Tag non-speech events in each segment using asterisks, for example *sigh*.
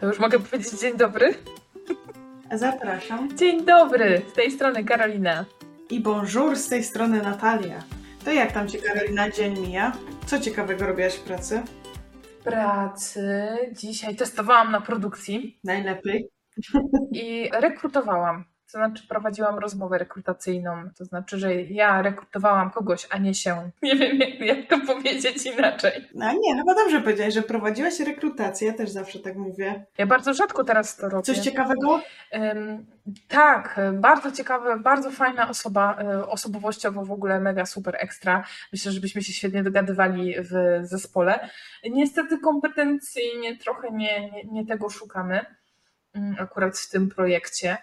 To już mogę powiedzieć dzień dobry? Zapraszam. Dzień dobry, z tej strony Karolina. I bonjour z tej strony Natalia. To jak tam Ci Karolina dzień mija? Co ciekawego robiłaś w pracy? W pracy dzisiaj testowałam na produkcji Najlepiej. i rekrutowałam. To znaczy prowadziłam rozmowę rekrutacyjną. To znaczy, że ja rekrutowałam kogoś, a nie się. *laughs* Nie wiem, jak- jak to powiedzieć inaczej. A nie, chyba dobrze powiedziałeś, że prowadziłaś rekrutację. Ja też zawsze tak mówię. Ja bardzo rzadko teraz to robię. Coś ciekawego? Ym, tak, bardzo ciekawe, bardzo fajna osoba, y, osobowościowo w ogóle mega super ekstra. Myślę, że byśmy się świetnie dogadywali w zespole. Niestety kompetencyjnie trochę nie, nie, nie tego szukamy akurat w tym projekcie.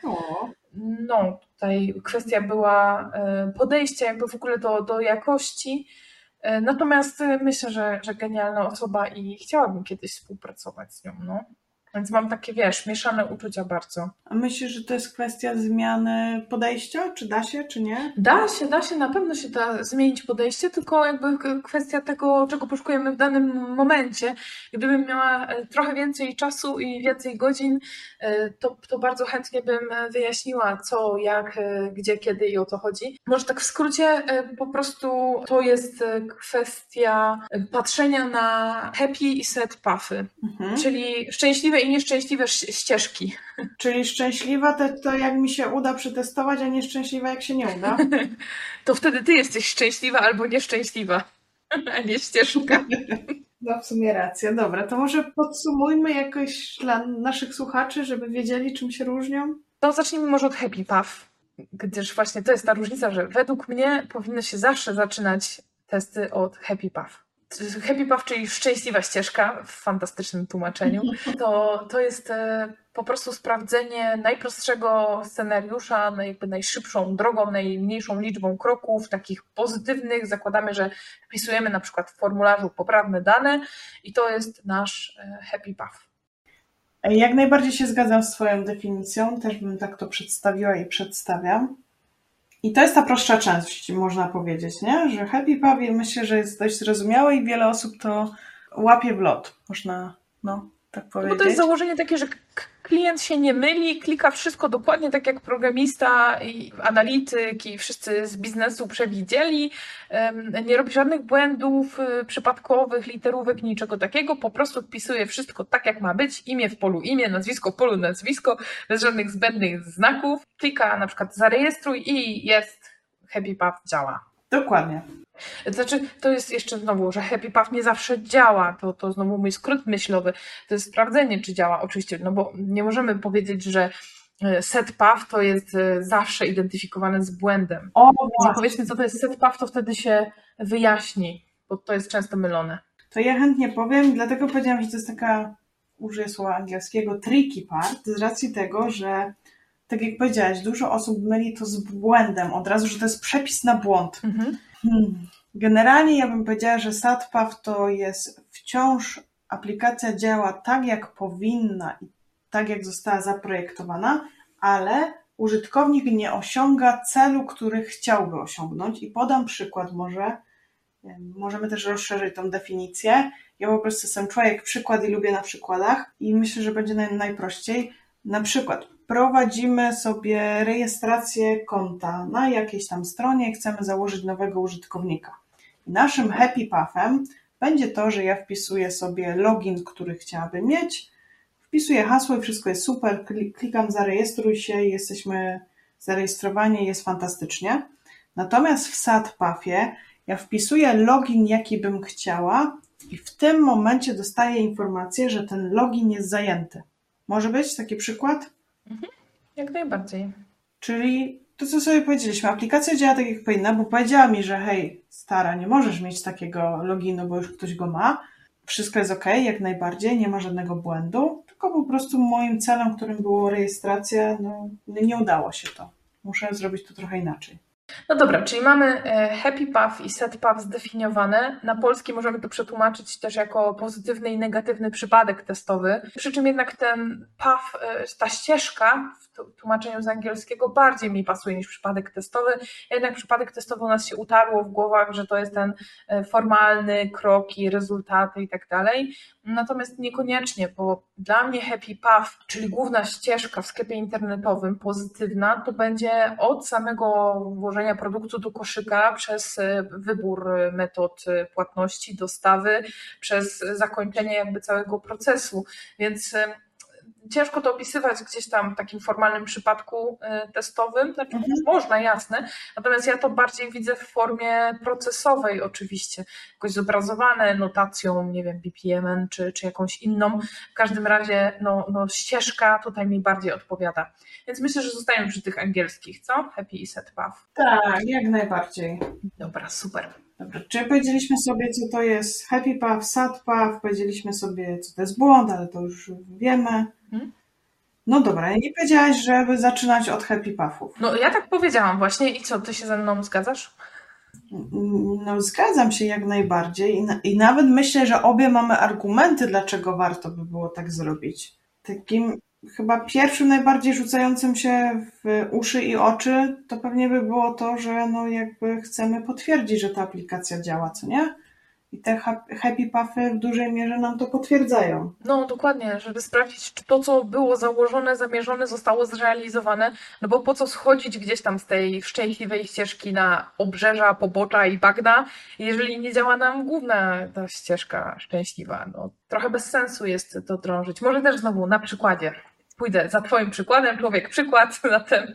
No, tutaj kwestia była y, podejścia jakby w ogóle do, do jakości. Y, Natomiast y, myślę, że, że genialna osoba i chciałabym kiedyś współpracować z nią. No. Więc mam takie, wiesz, mieszane uczucia bardzo. a myślisz, że to jest kwestia zmiany podejścia? Czy da się, czy nie? Da się, da się, na pewno się da zmienić podejście, tylko jakby kwestia tego, czego poszukujemy w danym momencie. Gdybym miała e, trochę więcej czasu i więcej godzin, e, to, to bardzo chętnie bym e, wyjaśniła co, jak, gdzie, kiedy i o co chodzi. Może tak w skrócie, po prostu to jest kwestia patrzenia na happy i set puffy, Mhm. czyli szczęśliwe i nieszczęśliwe ścieżki. *laughs* Czyli szczęśliwa to, to jak mi się uda przetestować, a nieszczęśliwa jak się nie uda. *laughs* To wtedy ty jesteś szczęśliwa albo nieszczęśliwa, *laughs* a nie ścieżka. No w sumie racja. Dobra, to może podsumujmy jakoś dla naszych słuchaczy, żeby wiedzieli czym się różnią. To zacznijmy może od Happy Puff, gdyż właśnie to jest ta różnica, że według mnie powinny się zawsze zaczynać testy od Happy Puff. Happy Puff, czyli szczęśliwa ścieżka w fantastycznym tłumaczeniu, to, to jest e, po prostu sprawdzenie najprostszego scenariusza, jakby najszybszą drogą, najmniejszą liczbą kroków, takich pozytywnych. Zakładamy, że wpisujemy na przykład w formularzu poprawne dane i to jest nasz e, Happy Puff. Jak najbardziej się zgadzam z Twoją definicją, też bym tak to przedstawiła i przedstawiam. I to jest ta prostsza część, można powiedzieć, nie? Że Happy Puppy myślę, że jest dość zrozumiałe i wiele osób to łapie w lot, można no, tak No powiedzieć. Bo to jest założenie takie, że klient się nie myli, klika wszystko dokładnie tak jak programista i analityk i wszyscy z biznesu przewidzieli. Nie robi żadnych błędów y, przypadkowych, literówek, niczego takiego. Po prostu wpisuje wszystko tak jak ma być. Imię w polu imię, nazwisko w polu nazwisko, bez żadnych zbędnych znaków. Klika na przykład zarejestruj i jest Happy Path działa. Dokładnie. Znaczy, to jest jeszcze znowu, że Happy Path nie zawsze działa. To, to znowu mój skrót myślowy. To jest sprawdzenie, czy działa. Oczywiście, no bo nie możemy powiedzieć, że e, set path to jest e, zawsze identyfikowane z błędem. O, No powiedzmy, co to jest set path, to wtedy się wyjaśni, bo to jest często mylone. To ja chętnie powiem, dlatego powiedziałam, że to jest taka, użyję słowa angielskiego, tricky part, z racji tego, że tak jak powiedziałaś, dużo osób myli to z błędem od razu, że to jest przepis na błąd. Mhm. Hmm. Generalnie ja bym powiedziała, że SatPath to jest wciąż aplikacja działa tak, jak powinna i tak, jak została zaprojektowana, ale użytkownik nie osiąga celu, który chciałby osiągnąć. I podam przykład może. Em, Możemy też rozszerzyć tą definicję. Ja po prostu jestem człowiek przykład i lubię na przykładach i myślę, że będzie naj, najprościej. Na przykład prowadzimy sobie rejestrację konta na jakiejś tam stronie chcemy założyć nowego użytkownika. Naszym happy pathem będzie to, że ja wpisuję sobie login, który chciałabym mieć, wpisuję hasło i wszystko jest super, kli- klikam zarejestruj się i jesteśmy zarejestrowani, jest fantastycznie. Natomiast w SatPathie ja wpisuję login, jaki bym chciała i w tym momencie dostaję informację, że ten login jest zajęty. Może być taki przykład? Jak najbardziej. Czyli to, co sobie powiedzieliśmy, aplikacja działa tak, jak powinna, bo powiedziała mi, że hej, stara, nie możesz mieć takiego loginu, bo już ktoś go ma. Wszystko jest ok, jak najbardziej, nie ma żadnego błędu, tylko po prostu moim celem, którym było rejestracja, no, nie udało się to. Muszę zrobić to trochę inaczej. No dobra, czyli mamy e, Happy Path i Set Path zdefiniowane. Na polski możemy to przetłumaczyć też jako pozytywny i negatywny przypadek testowy. Przy czym jednak ten path, e, ta ścieżka tłumaczeniu z angielskiego bardziej mi pasuje niż przypadek testowy. Jednak przypadek testowy u nas się utarło w głowach, że to jest ten e, formalny, kroki, rezultaty i tak dalej. Natomiast niekoniecznie, bo dla mnie Happy Path, czyli główna ścieżka w sklepie internetowym pozytywna, to będzie od samego włożenia produktu do koszyka przez e, wybór metod e, płatności, dostawy, przez zakończenie jakby całego procesu. Więc ciężko to opisywać gdzieś tam w takim formalnym przypadku e, testowym. Znaczy, Mhm. Można, jasne. Natomiast ja to bardziej widzę w formie procesowej oczywiście. Jakoś zobrazowane notacją, nie wiem, BPM czy, czy jakąś inną. W każdym razie no, no, ścieżka tutaj mi bardziej odpowiada. Więc myślę, że zostajemy przy tych angielskich, co? Happy i set path. Tak, jak najbardziej. Dobra, super. Dobra, czyli powiedzieliśmy sobie, co to jest happy path, sad path, powiedzieliśmy sobie, co to jest błąd, ale to już wiemy. Mhm. No dobra, nie powiedziałaś, żeby zaczynać od happy pathów. No ja tak powiedziałam właśnie i co, ty się ze mną zgadzasz? No zgadzam się jak najbardziej i, na, i nawet myślę, że obie mamy argumenty, dlaczego warto by było tak zrobić. Takim chyba pierwszym najbardziej rzucającym się w uszy i oczy to pewnie by było to, że no jakby chcemy potwierdzić, że ta aplikacja działa, co nie? I te ha- happy pathy w dużej mierze nam to potwierdzają. No dokładnie, żeby sprawdzić, czy to, co było założone, zamierzone, zostało zrealizowane. No bo po co schodzić gdzieś tam z tej szczęśliwej ścieżki na obrzeża, pobocza i bagna, jeżeli nie działa nam główna ta ścieżka szczęśliwa. No, trochę bez sensu jest to drążyć. Może też znowu na przykładzie. Pójdę za Twoim przykładem, człowiek przykład, *laughs* zatem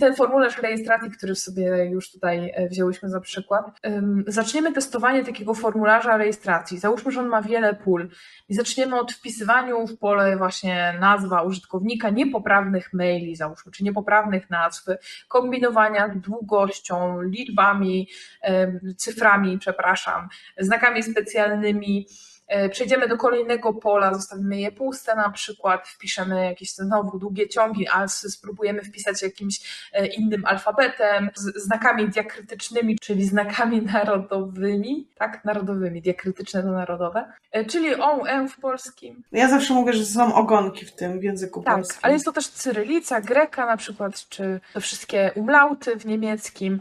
ten formularz rejestracji, który sobie już tutaj e, wzięłyśmy za przykład. Zaczniemy testowanie takiego formularza rejestracji. Załóżmy, że on ma wiele pól i zaczniemy od wpisywania w pole właśnie nazwa użytkownika niepoprawnych maili, załóżmy, czy niepoprawnych nazw, kombinowania z długością, liczbami, cyframi, przepraszam, znakami specjalnymi. E, Przejdziemy do kolejnego pola, zostawimy je puste na przykład, wpiszemy jakieś znowu długie ciągi, a spróbujemy wpisać jakimś e, innym alfabetem, znakami diakrytycznymi, czyli znakami narodowymi, tak, narodowymi, diakrytyczne to narodowe, e, czyli o, e w polskim, Ja zawsze mówię, że są ogonki w tym w języku tak, polskim. ale jest to też cyrylica, greka na przykład, czy te wszystkie umlauty w niemieckim,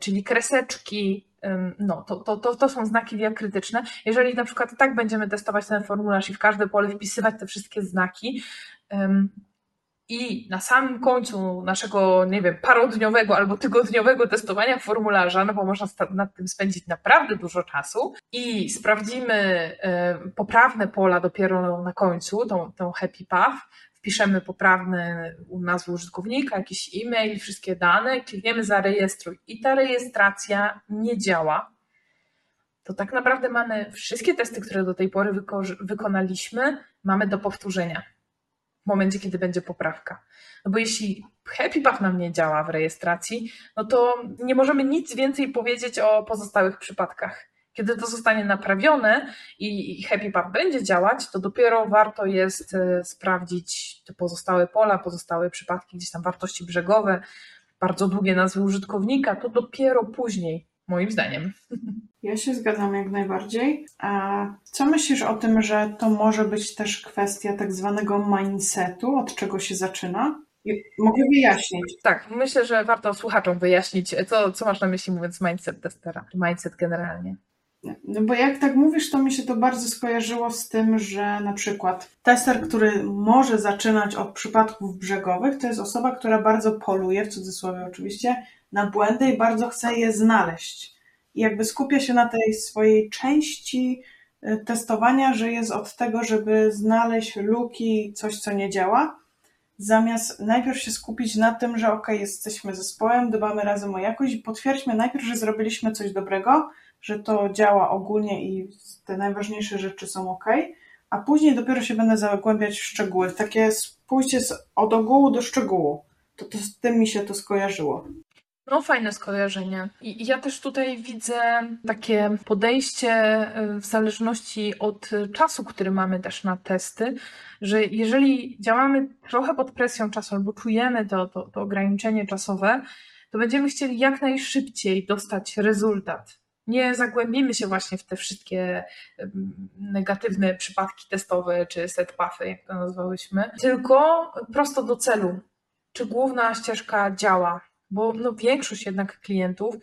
czyli kreseczki, no to, to, to, to są znaki diakrytyczne. Jeżeli na przykład tak będziemy testować ten formularz i w każde pole wpisywać te wszystkie znaki, i na samym końcu naszego, nie wiem, parodniowego albo tygodniowego testowania formularza, no bo można nad tym spędzić naprawdę dużo czasu i sprawdzimy poprawne pola dopiero na końcu, tą, tą happy path, wpiszemy poprawne nazwę użytkownika, jakiś e-mail, wszystkie dane, klikniemy zarejestruj i ta rejestracja nie działa, to tak naprawdę mamy wszystkie testy, które do tej pory wyko- wykonaliśmy, mamy do powtórzenia w momencie, kiedy będzie poprawka. No bo jeśli Happy Path nam nie działa w rejestracji, no to nie możemy nic więcej powiedzieć o pozostałych przypadkach. Kiedy to zostanie naprawione i Happy Path będzie działać, to dopiero warto jest e, sprawdzić te pozostałe pola, pozostałe przypadki, gdzieś tam wartości brzegowe, bardzo długie nazwy użytkownika, to dopiero później, moim zdaniem. Ja się zgadzam jak najbardziej. A co myślisz o tym, że to może być też kwestia tak zwanego mindsetu, od czego się zaczyna? Mogę wyjaśnić. Tak, myślę, że warto słuchaczom wyjaśnić, co, co masz na myśli mówiąc mindset testera, czy mindset generalnie. No bo jak tak mówisz, to mi się to bardzo skojarzyło z tym, że na przykład tester, który może zaczynać od przypadków brzegowych, to jest osoba, która bardzo poluje, w cudzysłowie oczywiście, na błędy i bardzo chce je znaleźć. I jakby skupia się na tej swojej części y, testowania, że jest od tego, żeby znaleźć luki, coś, co nie działa, zamiast najpierw się skupić na tym, że ok, jesteśmy zespołem, dbamy razem o jakość i potwierdźmy najpierw, że zrobiliśmy coś dobrego, że to działa ogólnie i te najważniejsze rzeczy są ok, a później dopiero się będę zagłębiać w szczegóły. Takie pójście z, od ogółu do szczegółu. To, to z tym mi się to skojarzyło. No, fajne skojarzenie. I ja też tutaj widzę takie podejście y, w zależności od czasu, który mamy też na testy, że jeżeli działamy trochę pod presją czasu albo czujemy to, to, to ograniczenie czasowe, to będziemy chcieli jak najszybciej dostać rezultat. Nie zagłębimy się właśnie w te wszystkie negatywne przypadki testowe czy setpathy, jak to nazwałyśmy, tylko prosto do celu czy główna ścieżka działa, bo no, większość jednak klientów,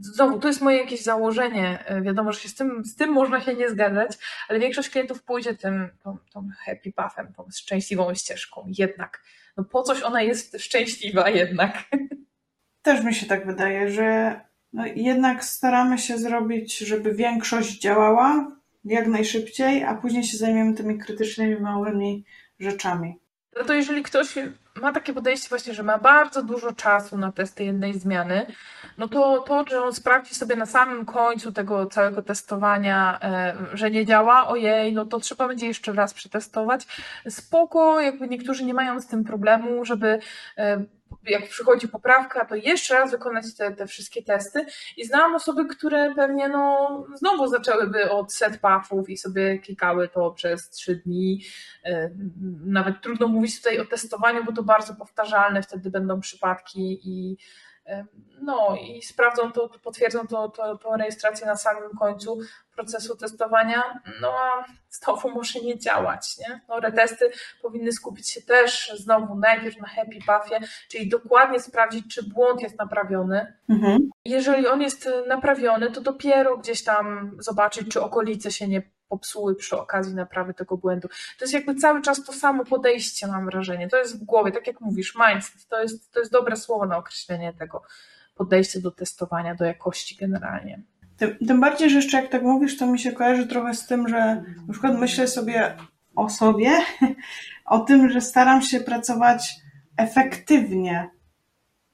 znowu, to jest moje jakieś założenie, e, wiadomo, że się z, tym, z tym można się nie zgadzać, ale większość klientów pójdzie tym, tą, tą happy pathem, tą szczęśliwą ścieżką, jednak. No po coś ona jest szczęśliwa jednak. *laughs* Też mi się tak wydaje, że jednak staramy się zrobić, żeby większość działała jak najszybciej, a później się zajmiemy tymi krytycznymi, małymi rzeczami. No to jeżeli ktoś ma takie podejście właśnie, że ma bardzo dużo czasu na testy jednej zmiany, no to to, że on sprawdzi sobie na samym końcu tego całego testowania, e, że nie działa, ojej, no to trzeba będzie jeszcze raz przetestować. Spoko, jakby niektórzy nie mają z tym problemu, żeby e, jak przychodzi poprawka, to jeszcze raz wykonać te, te wszystkie testy. I znam osoby, które pewnie no, znowu zaczęłyby od set puffów i sobie klikały to przez trzy dni. E, nawet trudno mówić tutaj o testowaniu, bo to bardzo powtarzalne wtedy będą przypadki i no i sprawdzą to, potwierdzą to, to, tą rejestrację na samym końcu procesu testowania, no a znowu może nie działać. Nie? No, retesty powinny skupić się też znowu najpierw na happy pathie, czyli dokładnie sprawdzić, czy błąd jest naprawiony. Mhm. Jeżeli on jest naprawiony, to dopiero gdzieś tam zobaczyć, czy okolice się nie popsuły przy okazji naprawy tego błędu. To jest jakby cały czas to samo podejście, mam wrażenie. To jest w głowie, tak jak mówisz, mindset. To jest, to jest dobre słowo na określenie tego podejścia do testowania, do jakości generalnie. Tym, tym bardziej, że jeszcze jak tak mówisz, to mi się kojarzy trochę z tym, że na przykład myślę sobie o sobie, *laughs* o tym, że staram się pracować efektywnie,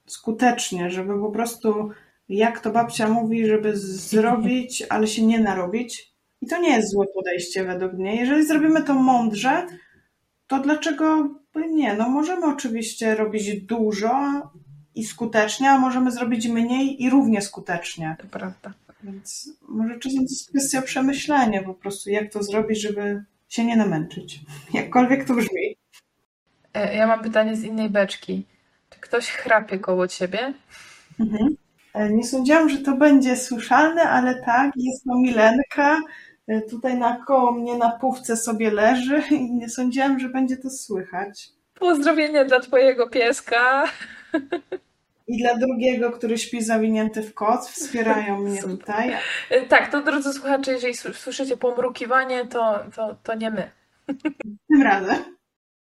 skutecznie, żeby po prostu, jak to babcia mówi, żeby zrobić, ale się nie narobić. I to nie jest złe podejście według mnie. Jeżeli zrobimy to mądrze, to dlaczego nie? No możemy oczywiście robić dużo i skutecznie, a możemy zrobić mniej i równie skutecznie. To prawda. Więc może czasem to jest kwestia przemyślenia po prostu, jak to zrobić, żeby się nie namęczyć. *laughs* Jakkolwiek to brzmi. E, ja mam pytanie z innej beczki. Czy ktoś chrapie koło ciebie? Mhm. E, nie sądziłam, że to będzie słyszalne, ale tak, jest to Milenka. E, tutaj na koło mnie na półce sobie leży i nie sądziłam, że będzie to słychać. Pozdrowienie dla twojego pieska. I dla drugiego, który śpi zawinięty w koc, wspierają *laughs* mnie Super. tutaj. E, tak, to drodzy słuchacze, jeżeli słyszycie pomrukiwanie, to, to, to nie my. Tym razem.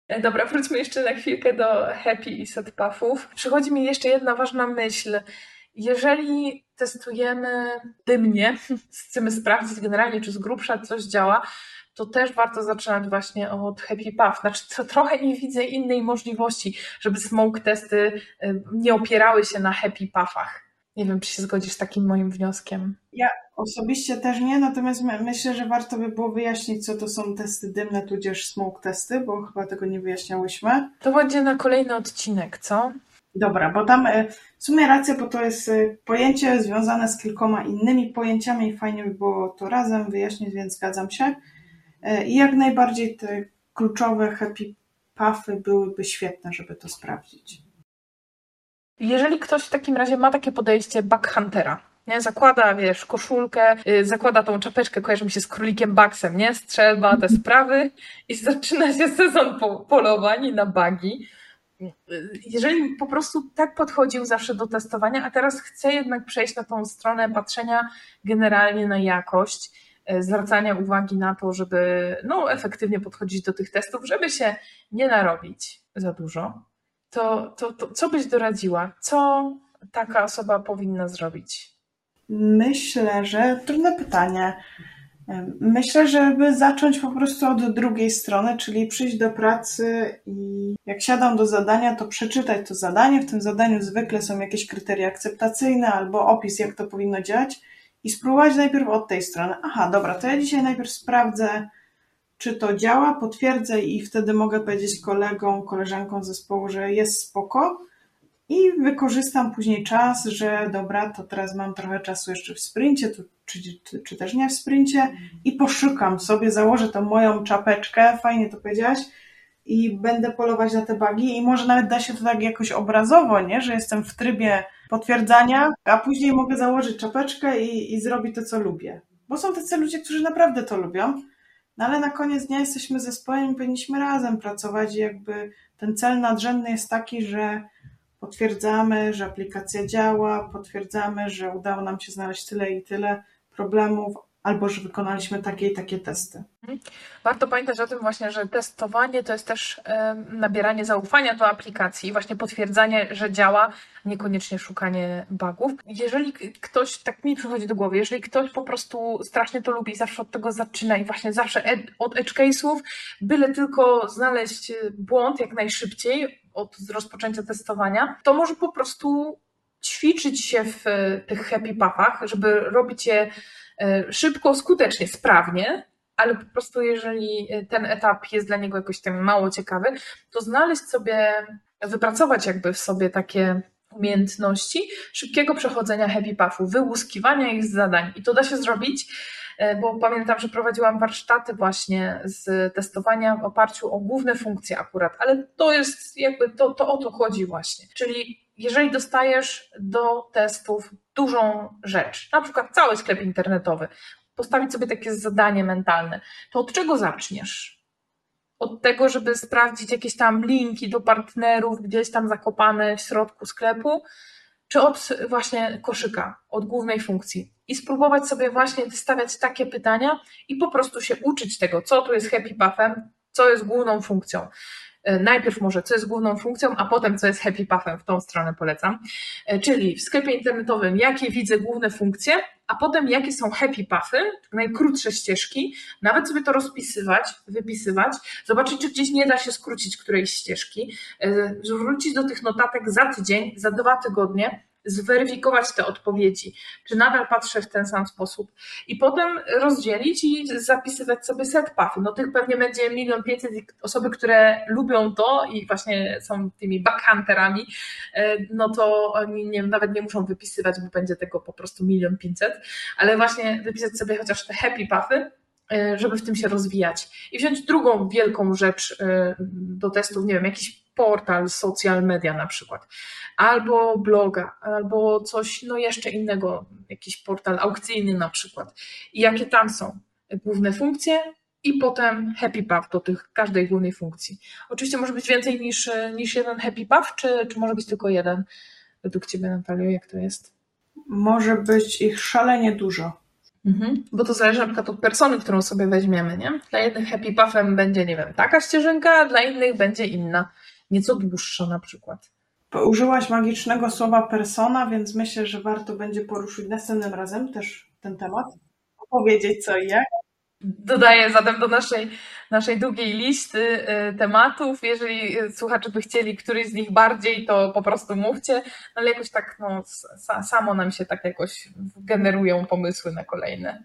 E, dobra, wróćmy jeszcze na chwilkę do happy i set puffów. Przychodzi mi jeszcze jedna ważna myśl. Jeżeli testujemy dymnie, *laughs* chcemy sprawdzić generalnie, czy z grubsza coś działa, to też warto zaczynać właśnie od Happy Puff. Znaczy, to trochę nie widzę innej możliwości, żeby smoke testy y, nie opierały się na Happy Puffach. Nie wiem, czy się zgodzisz z takim moim wnioskiem. Ja osobiście też nie, natomiast myślę, że warto by było wyjaśnić, co to są testy dymne, tudzież smoke testy, bo chyba tego nie wyjaśniałyśmy. To będzie na kolejny odcinek, co? Dobra, bo tam e, w sumie racja, bo to jest e, pojęcie związane z kilkoma innymi pojęciami i fajnie by było to razem wyjaśnić, więc zgadzam się. E, I jak najbardziej te kluczowe happy puffy byłyby świetne, żeby to sprawdzić. Jeżeli ktoś w takim razie ma takie podejście backhuntera, nie? Zakłada, wiesz, koszulkę, yy, zakłada tą czapeczkę, kojarzy mi się z królikiem Baxem, nie? Strzelba, te sprawy i *laughs* zaczyna się sezon po polowań na bagi. Jeżeli po prostu tak podchodził zawsze do testowania, a teraz chce jednak przejść na tą stronę patrzenia generalnie na jakość, E, zwracania uwagi na to, żeby no, efektywnie podchodzić do tych testów, żeby się nie narobić za dużo, to, to, to co byś doradziła? Co taka osoba powinna zrobić? Myślę, że trudne pytanie. Myślę, żeby zacząć po prostu od drugiej strony, czyli przyjść do pracy i jak siadam do zadania, to przeczytać to zadanie. W tym zadaniu zwykle są jakieś kryteria akceptacyjne albo opis, jak to powinno działać i spróbować najpierw od tej strony. Aha, dobra, to ja dzisiaj najpierw sprawdzę, czy to działa, potwierdzę i wtedy mogę powiedzieć kolegom, koleżankom zespołu, że jest spoko i wykorzystam później czas, że dobra, to teraz mam trochę czasu jeszcze w sprincie, czy, czy, czy też nie w sprincie i poszukam sobie, założę tą moją czapeczkę, fajnie to powiedziałaś, i będę polować na te bugi i może nawet da się to tak jakoś obrazowo, nie? że jestem w trybie potwierdzania, a później mogę założyć czapeczkę i, i zrobić to, co lubię. Bo są tacy ludzie, którzy naprawdę to lubią No ale na koniec dnia jesteśmy zespołem i powinniśmy razem pracować i jakby ten cel nadrzędny jest taki, że potwierdzamy, że aplikacja działa, potwierdzamy, że udało nam się znaleźć tyle i tyle problemów, albo że wykonaliśmy takie i takie testy. Warto pamiętać o tym właśnie, że testowanie to jest też nabieranie zaufania do aplikacji, właśnie potwierdzanie, że działa, niekoniecznie szukanie bugów. Jeżeli ktoś, tak mi przychodzi do głowy, jeżeli ktoś po prostu strasznie to lubi i zawsze od tego zaczyna i właśnie zawsze od edge case'ów, byle tylko znaleźć y, błąd jak najszybciej od rozpoczęcia testowania, to może po prostu ćwiczyć się w y, tych happy pathach, żeby robić je y, szybko, skutecznie, sprawnie, ale po prostu jeżeli ten etap jest dla niego jakoś tam mało ciekawy, to znaleźć sobie, wypracować jakby w sobie takie umiejętności szybkiego przechodzenia happy pathu, wyłuskiwania ich z zadań. I to da się zrobić, e, bo pamiętam, że prowadziłam warsztaty właśnie z testowania w oparciu o główne funkcje akurat, ale to jest jakby, to, to o to chodzi właśnie. Czyli jeżeli dostajesz do testów dużą rzecz, na przykład cały sklep internetowy, postawić sobie takie zadanie mentalne, to od czego zaczniesz? Od tego, żeby sprawdzić jakieś tam linki do partnerów gdzieś tam zakopane w środku sklepu, czy od właśnie koszyka, od głównej funkcji. I spróbować sobie właśnie stawiać takie pytania i po prostu się uczyć tego, co tu jest happy pathem, co jest główną funkcją. E, Najpierw może, co jest główną funkcją, a potem, co jest happy pathem, w tą stronę polecam. E, Czyli w sklepie internetowym, jakie widzę główne funkcje, a potem jakie są happy pathy, najkrótsze ścieżki, nawet sobie to rozpisywać, wypisywać, zobaczyć, czy gdzieś nie da się skrócić którejś ścieżki, e, wrócić do tych notatek za tydzień, za dwa tygodnie, zweryfikować te odpowiedzi, czy nadal patrzę w ten sam sposób i potem rozdzielić i zapisywać sobie set pathy. No tych pewnie będzie milion pięćset osoby, które lubią to i właśnie są tymi backhunterami, e, no to oni nie, nawet nie muszą wypisywać, bo będzie tego po prostu milion pięćset, ale właśnie wypisać sobie chociaż te happy pathy, e, żeby w tym się rozwijać. I wziąć drugą wielką rzecz e, do testów, nie wiem, jakiś portal, social media na przykład, albo bloga, albo coś no jeszcze innego, jakiś portal aukcyjny na przykład. I jakie tam są główne funkcje i potem happy path do tych każdej głównej funkcji. Oczywiście może być więcej niż, niż jeden happy path, czy, czy może być tylko jeden? Według Ciebie, Natalio, jak to jest? Może być ich szalenie dużo. Mhm. Bo to zależy na przykład od persony, którą sobie weźmiemy, nie? Dla jednych happy pathem będzie, nie wiem, taka ścieżynka, a dla innych będzie inna, nieco dłuższa na przykład. Użyłaś magicznego słowa persona, więc myślę, że warto będzie poruszyć następnym razem też ten temat. Opowiedzieć co i jak. Dodaję zatem do naszej, naszej długiej listy y, tematów. Jeżeli y, słuchacze by chcieli któryś z nich bardziej, to po prostu mówcie, no ale jakoś tak no, sa, samo nam się tak jakoś generują pomysły na kolejne.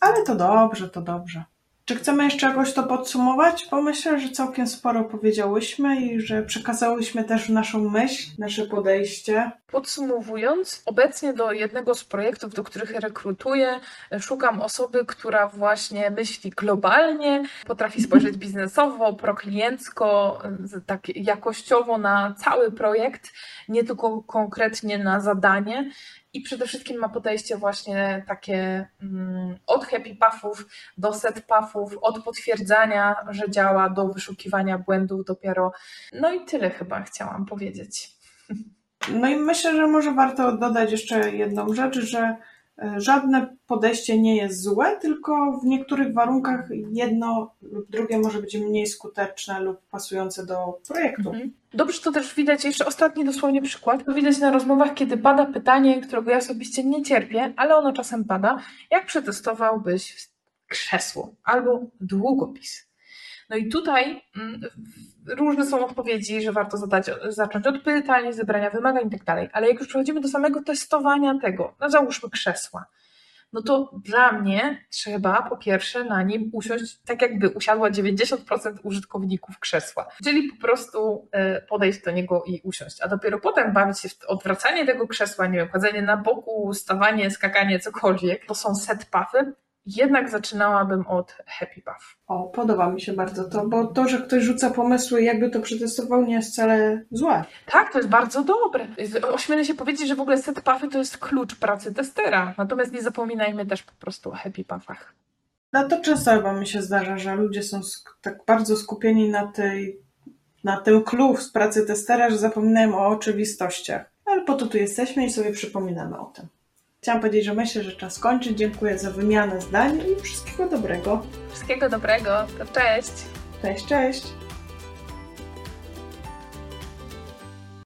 Ale to dobrze, to dobrze. Czy chcemy jeszcze jakoś to podsumować? Bo myślę, że całkiem sporo powiedziałyśmy i że przekazałyśmy też naszą myśl, nasze podejście. Podsumowując, obecnie do jednego z projektów, do których rekrutuję, szukam osoby, która właśnie myśli globalnie, potrafi spojrzeć biznesowo, prokliencko, tak jakościowo na cały projekt, nie tylko konkretnie na zadanie. I przede wszystkim ma podejście właśnie takie mm, od happy puffów do set puffów, od potwierdzania, że działa, do wyszukiwania błędów dopiero. No i tyle chyba chciałam powiedzieć. No i myślę, że może warto dodać jeszcze jedną rzecz, że żadne podejście nie jest złe, tylko w niektórych warunkach jedno lub drugie może być mniej skuteczne lub pasujące do projektu. Mhm. Dobrze to też widać, jeszcze ostatni dosłownie przykład, to widać na rozmowach, kiedy pada pytanie, którego ja osobiście nie cierpię, ale ono czasem pada, jak przetestowałbyś krzesło albo długopis? No i tutaj mm, różne są odpowiedzi, że warto zadać, zacząć od pytań, zebrania wymagań i tak dalej, ale jak już przechodzimy do samego testowania tego, no załóżmy krzesła, no to dla mnie trzeba po pierwsze na nim usiąść tak, jakby usiadła 90% użytkowników krzesła. Czyli po prostu podejść do niego i usiąść, a dopiero potem bawić się w odwracanie tego krzesła, nie wiem, chodzenie na boku, stawanie, skakanie, cokolwiek. To są set puffy. Jednak zaczynałabym od happy puff. O, podoba mi się bardzo to, bo to, że ktoś rzuca pomysły, jakby to przetestował, nie jest wcale złe. Tak, to jest bardzo dobre. Ośmielę się powiedzieć, że w ogóle set puffy to jest klucz pracy testera. Natomiast nie zapominajmy też po prostu o happy puffach. No to często chyba mi się zdarza, że ludzie są tak bardzo skupieni na tej, na tym clue z pracy testera, że zapominają o oczywistościach. Ale po to tu jesteśmy i sobie przypominamy o tym. Chciałam powiedzieć, że myślę, że czas kończyć. Dziękuję za wymianę zdań i wszystkiego dobrego. Wszystkiego dobrego, to cześć! Cześć, cześć!